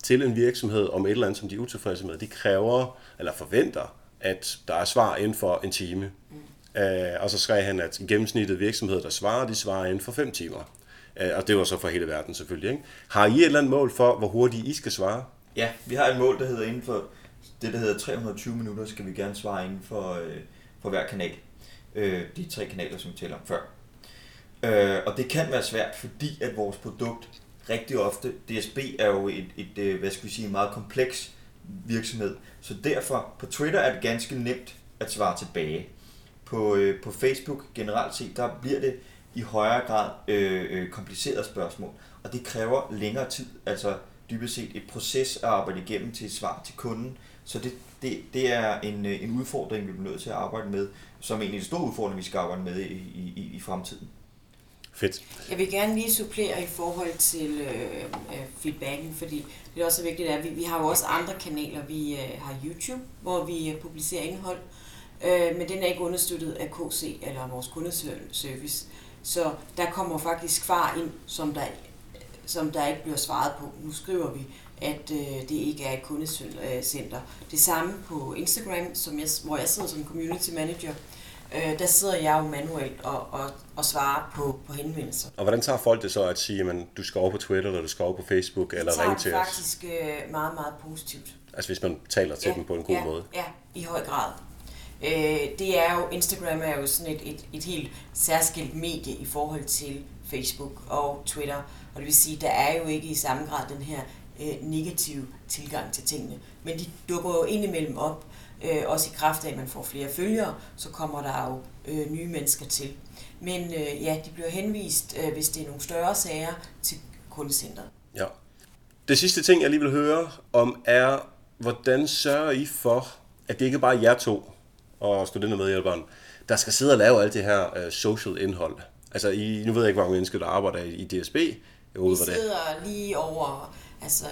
til en virksomhed om et eller andet, som de er utilfredse med, de kræver eller forventer, at der er svar inden for en time. Mm. Øh, og så skrev han, at gennemsnittet virksomhed, der svarer, de svarer inden for 5 timer. Øh, og det var så for hele verden selvfølgelig. Ikke? Har I et eller andet mål for, hvor hurtigt I skal svare? Ja, vi har et mål, der hedder inden for det, der hedder 320 minutter, skal vi gerne svare inden for, øh, for hver kanal. Øh, de tre kanaler, som vi talte om før. Øh, og det kan være svært, fordi at vores produkt rigtig ofte, DSB er jo et, et, et hvad skal vi sige, meget kompleks virksomhed, så derfor på Twitter er det ganske nemt at svare tilbage. På, øh, på Facebook generelt set, der bliver det i højere grad øh, øh, komplicerede spørgsmål, og det kræver længere tid, altså dybest set et proces at arbejde igennem til et svar til kunden, så det, det, det er en, øh, en udfordring, vi bliver nødt til at arbejde med, som egentlig en stor udfordring, vi skal arbejde med i, i, i fremtiden. Fedt. Jeg vil gerne lige supplere i forhold til øh, øh, feedbacken, fordi det er også vigtigt, at vi, vi har jo også andre kanaler. Vi øh, har YouTube, hvor vi øh, publicerer indhold, øh, men den er ikke understøttet af KC eller vores kundeservice. Så der kommer faktisk far ind, som der, som der ikke bliver svaret på. Nu skriver vi, at øh, det ikke er et kundecenter. Det samme på Instagram, som jeg, hvor jeg sidder som community manager øh, der sidder jeg jo manuelt og, og, og svarer på, på henvendelser. Og hvordan tager folk det så at sige, at du skal over på Twitter, eller du skal over på Facebook, eller ringe til os? Det faktisk øh, meget, meget positivt. Altså hvis man taler til ja, dem på en god ja, måde? Ja, i høj grad. Øh, det er jo, Instagram er jo sådan et, et, et helt særskilt medie i forhold til Facebook og Twitter. Og det vil sige, der er jo ikke i samme grad den her øh, negative tilgang til tingene. Men de dukker jo indimellem op, øh, også i kraft af, at man får flere følgere, så kommer der jo øh, nye mennesker til. Men øh, ja, de bliver henvist, øh, hvis det er nogle større sager, til kundecentret. Ja. Det sidste ting, jeg lige vil høre om, er, hvordan sørger I for, at det ikke bare er jer to og studentermedhjælperen, der skal sidde og lave alt det her uh, social indhold? Altså, I, nu ved jeg ikke, hvor mange mennesker, der arbejder i, i DSB. Jeg vi sidder det. lige over Altså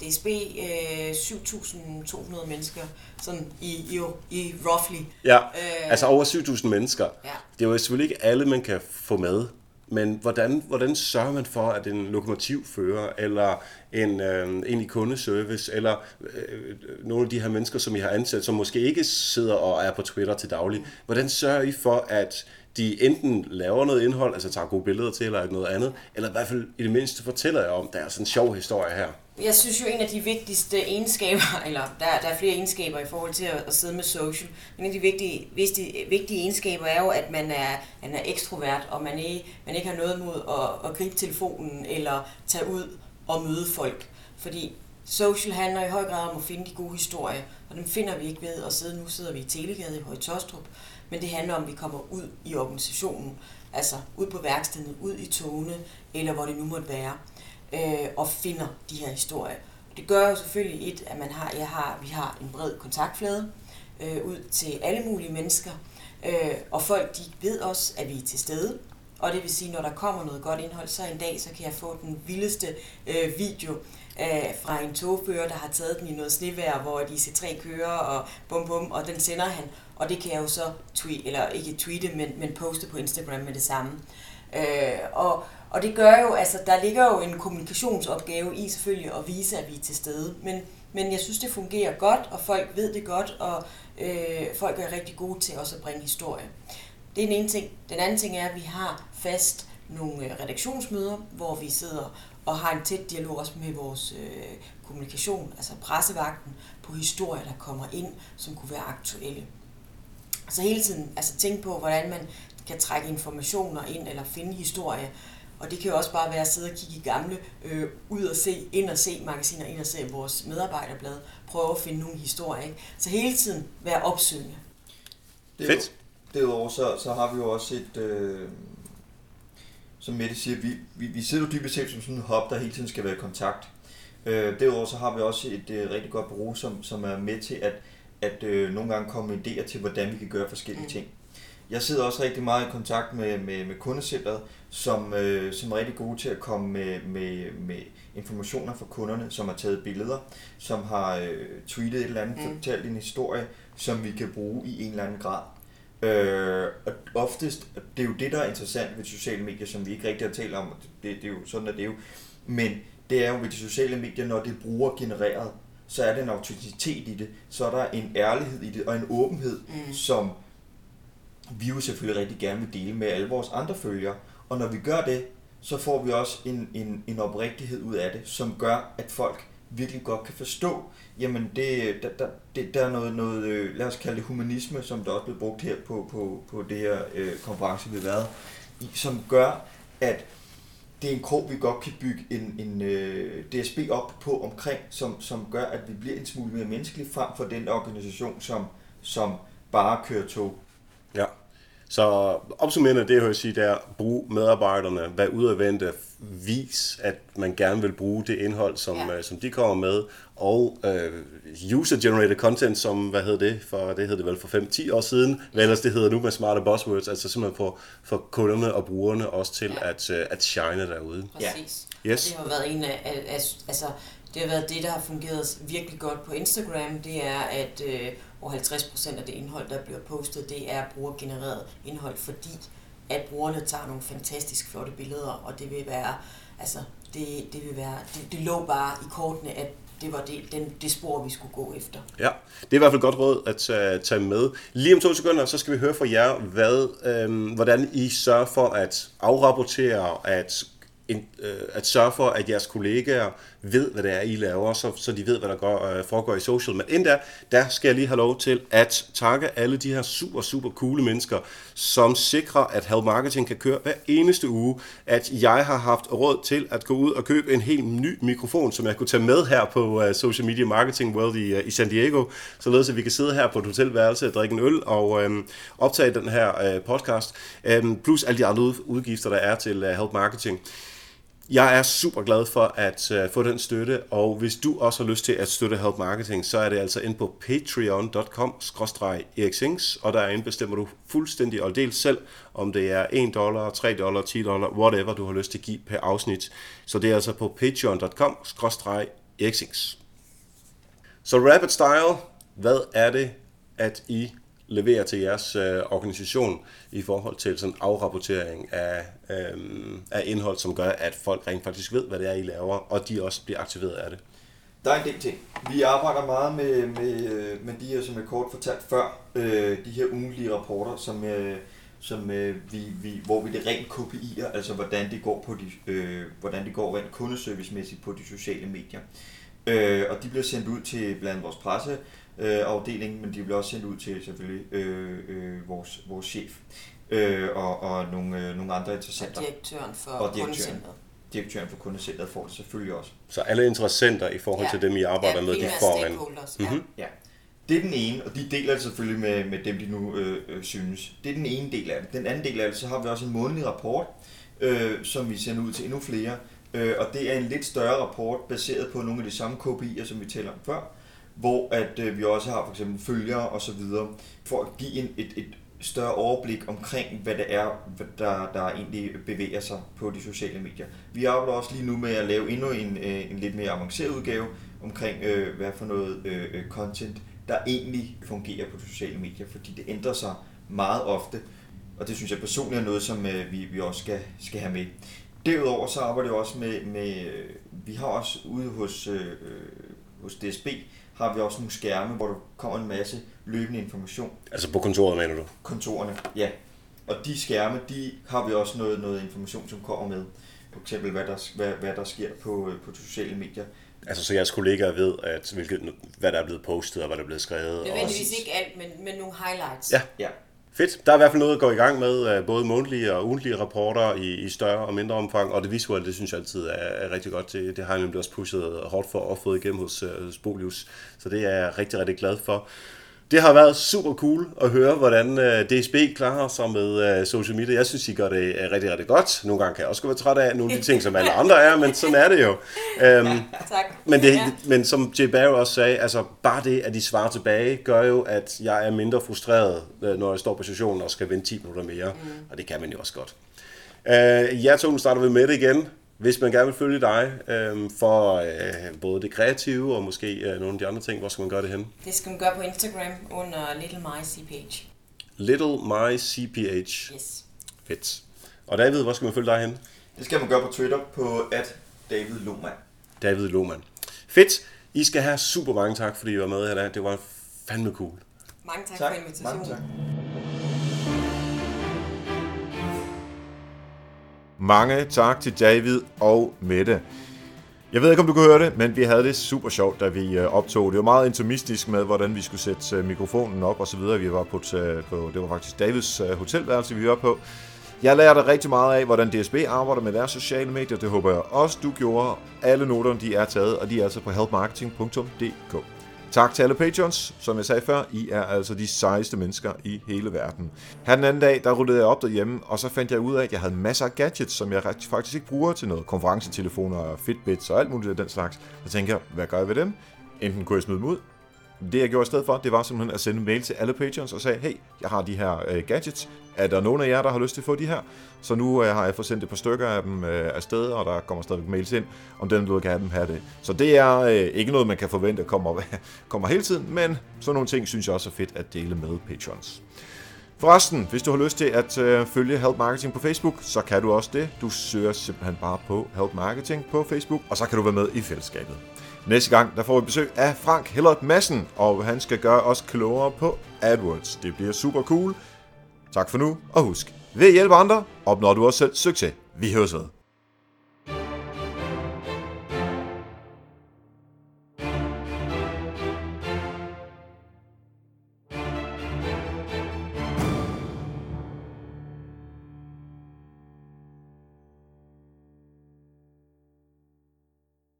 DSB, øh, 7.200 mennesker, sådan i, i, i roughly. Ja, øh, altså over 7.000 mennesker. Ja. Det er jo selvfølgelig ikke alle, man kan få med. Men hvordan, hvordan sørger man for, at en lokomotivfører, eller en, øh, en i kundeservice, eller øh, nogle af de her mennesker, som I har ansat, som måske ikke sidder og er på Twitter til daglig, hvordan sørger I for, at de enten laver noget indhold, altså tager gode billeder til, eller noget andet, eller i hvert fald i det mindste fortæller jeg om, der er sådan en sjov historie her. Jeg synes jo, en af de vigtigste egenskaber, [laughs] eller der, der er flere egenskaber i forhold til at, at sidde med social, men en af de vigtige, vigtige, vigtige egenskaber er jo, at man er, man er ekstrovert, og man ikke, man ikke har noget mod at, at gribe telefonen, eller tage ud og møde folk. Fordi social handler i høj grad om at finde de gode historier, og dem finder vi ikke ved at sidde, nu sidder vi i Telegade i Høje Tostrup, men det handler om, at vi kommer ud i organisationen, altså ud på værkstedet, ud i togene, eller hvor det nu måtte være, øh, og finder de her historier. Det gør jo selvfølgelig et, at man har, jeg har, vi har en bred kontaktflade øh, ud til alle mulige mennesker, øh, og folk de ved også, at vi er til stede, og det vil sige, når der kommer noget godt indhold, så en dag, så kan jeg få den vildeste øh, video øh, fra en togfører, der har taget den i noget snevejr, hvor de c 3 kører, og bum bum, og den sender han. Og det kan jeg jo så tweet, eller ikke tweete, men, men poste på Instagram med det samme. Øh, og, og det gør jo, altså der ligger jo en kommunikationsopgave i selvfølgelig at vise, at vi er til stede. Men, men jeg synes, det fungerer godt, og folk ved det godt, og øh, folk er rigtig gode til også at bringe historie. Det er den ene ting. Den anden ting er, at vi har fast nogle øh, redaktionsmøder, hvor vi sidder og har en tæt dialog også med vores øh, kommunikation, altså pressevagten, på historier, der kommer ind, som kunne være aktuelle. Så hele tiden altså tænke på, hvordan man kan trække informationer ind eller finde historie. Og det kan jo også bare være at sidde og kigge i gamle, øh, ud og se, ind og se magasiner, ind og se vores medarbejderblad, prøve at finde nogle historier. Ikke? Så hele tiden være opsøgende. Det Fedt. Derudover så, så har vi jo også et, øh, som Mette siger, vi, vi, vi sidder jo dybest set som sådan en hop, der hele tiden skal være i kontakt. Øh, derudover så har vi også et øh, rigtig godt bureau, som, som er med til at, at øh, nogle gange komme med idéer til, hvordan vi kan gøre forskellige mm. ting. Jeg sidder også rigtig meget i kontakt med, med, med kundecentret, som, øh, som er rigtig gode til at komme med, med, med informationer fra kunderne, som har taget billeder, som har øh, tweetet et eller andet, mm. fortalt en historie, som vi kan bruge i en eller anden grad. Øh, og oftest, det er jo det, der er interessant ved sociale medier, som vi ikke rigtig har talt om, det, det er jo sådan, at det er jo, men det er jo ved de sociale medier, når det er brugergenereret, så er der en autenticitet i det, så er der en ærlighed i det, og en åbenhed, mm. som vi jo selvfølgelig rigtig gerne vil dele med alle vores andre følgere. Og når vi gør det, så får vi også en, en, en oprigtighed ud af det, som gør, at folk virkelig godt kan forstå, jamen det, der, der, det, der er noget, noget, øh, lad os kalde det humanisme, som der også blev brugt her på, på, på det her øh, konference, vi har været i, som gør, at det er en krog, vi godt kan bygge en, en øh, DSB op på omkring, som, som gør, at vi bliver en smule mere menneskelige frem for den organisation, som, som bare kører tog. Ja. Så opsummerende det, jeg vil sige, det er at bruge medarbejderne, være udadvendte, vis, at man gerne vil bruge det indhold, som, ja. uh, som de kommer med, og uh, user-generated content, som, hvad hedder det, for det hed det vel for 5-10 år siden, hvad ellers det hedder nu med smarte buzzwords, altså simpelthen for, for kunderne og brugerne også til ja. at, uh, at shine derude. Præcis. Ja. Yes. Og det har været en af, af, af, altså, det har været det, der har fungeret virkelig godt på Instagram, det er, at øh, hvor 50% af det indhold, der bliver postet, det er brugergenereret indhold, fordi at brugerne tager nogle fantastisk flotte billeder, og det vil være, altså, det, det vil være, det, det lå bare i kortene, at det var det, den, det spor, vi skulle gå efter. Ja, det er i hvert fald godt råd at øh, tage med. Lige om to sekunder, så skal vi høre fra jer, hvad, øhm, hvordan I sørger for at afrapportere, at en, øh, at sørge for, at jeres kollegaer ved, hvad det er, I laver, så, så de ved, hvad der går, øh, foregår i social. Men inden der, der skal jeg lige have lov til at takke alle de her super, super coole mennesker, som sikrer, at Help Marketing kan køre hver eneste uge. At jeg har haft råd til at gå ud og købe en helt ny mikrofon, som jeg kunne tage med her på øh, Social Media Marketing World i, øh, i San Diego, således at vi kan sidde her på et hotelværelse og drikke en øl og øh, optage den her øh, podcast, øh, plus alle de andre udgifter, der er til øh, Help Marketing. Jeg er super glad for at øh, få den støtte, og hvis du også har lyst til at støtte Help Marketing, så er det altså ind på patreon.com eriksings, og derinde bestemmer du fuldstændig og dels selv, om det er 1 dollar, 3 dollar, 10 dollar, whatever du har lyst til at give per afsnit. Så det er altså på patreon.com eriksings. Så Rapid Style, hvad er det, at I leverer til jeres øh, organisation i forhold til sådan afrapportering af, øh, af indhold, som gør, at folk rent faktisk ved, hvad det er, I laver, og de også bliver aktiveret af det? Der er en del ting. Vi arbejder meget med, med, med de her, som jeg kort fortalt før, øh, de her ugentlige rapporter, som, øh, som øh, vi, vi, hvor vi det rent kopierer, altså hvordan det går på de, øh, hvordan det går rent kundeservicemæssigt på de sociale medier. Øh, og de bliver sendt ud til blandt vores presse, øh, afdeling, men de bliver også sendt ud til selvfølgelig øh, øh, vores, vores chef øh, og, og nogle, øh, nogle andre interessenter. Og direktøren for Og direktøren. kundecentret. Direktøren for kundecenteret får det selvfølgelig også. Så alle interessenter i forhold til dem, I arbejder med, de får en... ja. Mhm. Ja. Det er den ene, og de deler det selvfølgelig med, med dem, de nu øh, øh, synes. Det er den ene del af det. Den anden del af det, så har vi også en månedlig rapport, øh, som vi sender ud til endnu flere. Øh, og det er en lidt større rapport, baseret på nogle af de samme KPI'er, som vi taler om før, hvor at øh, vi også har for eksempel følgere og så videre, for at give en, et, et større overblik omkring, hvad det er, hvad der, der egentlig bevæger sig på de sociale medier. Vi arbejder også lige nu med at lave endnu en, øh, en lidt mere avanceret udgave omkring, øh, hvad for noget øh, øh content, der egentlig fungerer på de sociale medier, fordi det ændrer sig meget ofte, og det synes jeg personligt er noget, som øh, vi, vi også skal, skal have med. Derudover så arbejder jeg også med, med øh, vi har også ude hos, øh, øh, hos DSB, har vi også nogle skærme, hvor der kommer en masse løbende information. Altså på kontoret, mener du? Kontorerne, ja. Og de skærme, de har vi også noget, noget information, som kommer med. For eksempel, hvad der, hvad, hvad der sker på, øh, på sociale medier. Altså så jeres kollegaer ved, at hvilket, hvad der er blevet postet og hvad der er blevet skrevet. Og... Nødvendigvis ikke alt, men, men nogle highlights. Ja. Ja, Fedt. Der er i hvert fald noget at gå i gang med, øh, både månedlige og ugentlige rapporter i, i større og mindre omfang, og det visuelle, det synes jeg altid er, er rigtig godt. Det, det har jeg nemlig også pushet hårdt for og fået igennem hos, øh, hos Bolius, så det er jeg rigtig, rigtig glad for. Det har været super cool at høre, hvordan uh, DSB klarer sig med uh, social media. Jeg synes, I gør det uh, rigtig, rigtig godt. Nogle gange kan jeg også være træt af nogle af de ting, som alle andre er, men sådan er det jo. Um, Tak. men, det, Ja. men som Jay Barry også sagde, altså bare det, at de svarer tilbage, gør jo, at jeg er mindre frustreret, øh, når jeg står på sessionen og skal vente 10 minutter mere. Mm. Og det kan man jo også godt. Uh, ja, så nu starter vi med det igen. Hvis man gerne vil følge dig øh, for øh, både det kreative og måske øh, nogle af de andre ting, hvor skal man gøre det hen? Det skal man gøre på Instagram under Little My CPH. Little My CPH. Yes. Fedt. Og David, hvor skal man følge dig hen? det skal man gøre på Twitter på at David Lohmann. David Lohmann. Fedt. I skal have super mange tak, fordi I var med her. i dag. Det var fandme cool. Mange tak, Tak. for invitationen. Mange tak. Mange tak til David og Mette. Jeg ved ikke, om du kunne høre det, men vi havde det super sjovt, da vi øh, optog. Det var meget intimistisk med, hvordan vi skulle sætte øh, mikrofonen op og så videre. Vi var på, et, øh, på det var faktisk Davids hotelværelse, vi var på. Jeg lærte rigtig meget af, hvordan DSB arbejder med deres sociale medier. Det håber jeg også, du gjorde. Alle noterne de er taget, og de er altså på helpmarketing.dk. Tak til alle patrons. Som jeg sagde før, I er altså de sejeste mennesker i hele verden. Her den anden dag, der rullede jeg op derhjemme, og så fandt jeg ud af, at jeg havde masser af gadgets, som jeg faktisk ikke bruger til noget. Konferencetelefoner og Fitbits og alt muligt af den slags. Så tænkte jeg, hvad gør jeg ved dem? Enten kunne jeg smide dem ud, det jeg gjorde i stedet for, det var simpelthen at sende en mail til alle patrons og sagde, hey, jeg har de her øh, gadgets. Er der nogen af jer, der har lyst til at få de her? Så nu øh, har jeg fået sendt et par stykker af dem øh, afsted, og der kommer stadigvæk mails ind, om den vil kan have dem her det. Så det er øh, ikke noget, man kan forvente kommer, [laughs] kommer hele tiden, men sådan nogle ting synes jeg også er fedt at dele med patrons. Forresten, hvis du har lyst til at øh, følge Help Marketing på Facebook, så kan du også det. Du søger simpelthen bare på Help Marketing på Facebook, og så kan du være med i fællesskabet. Næste gang, der får vi besøg af Frank Hillert Madsen, og han skal gøre os klogere på AdWords. Det bliver super cool. Tak for nu, og husk, ved at hjælpe andre, opnår du også selv succes. Vi høres ved.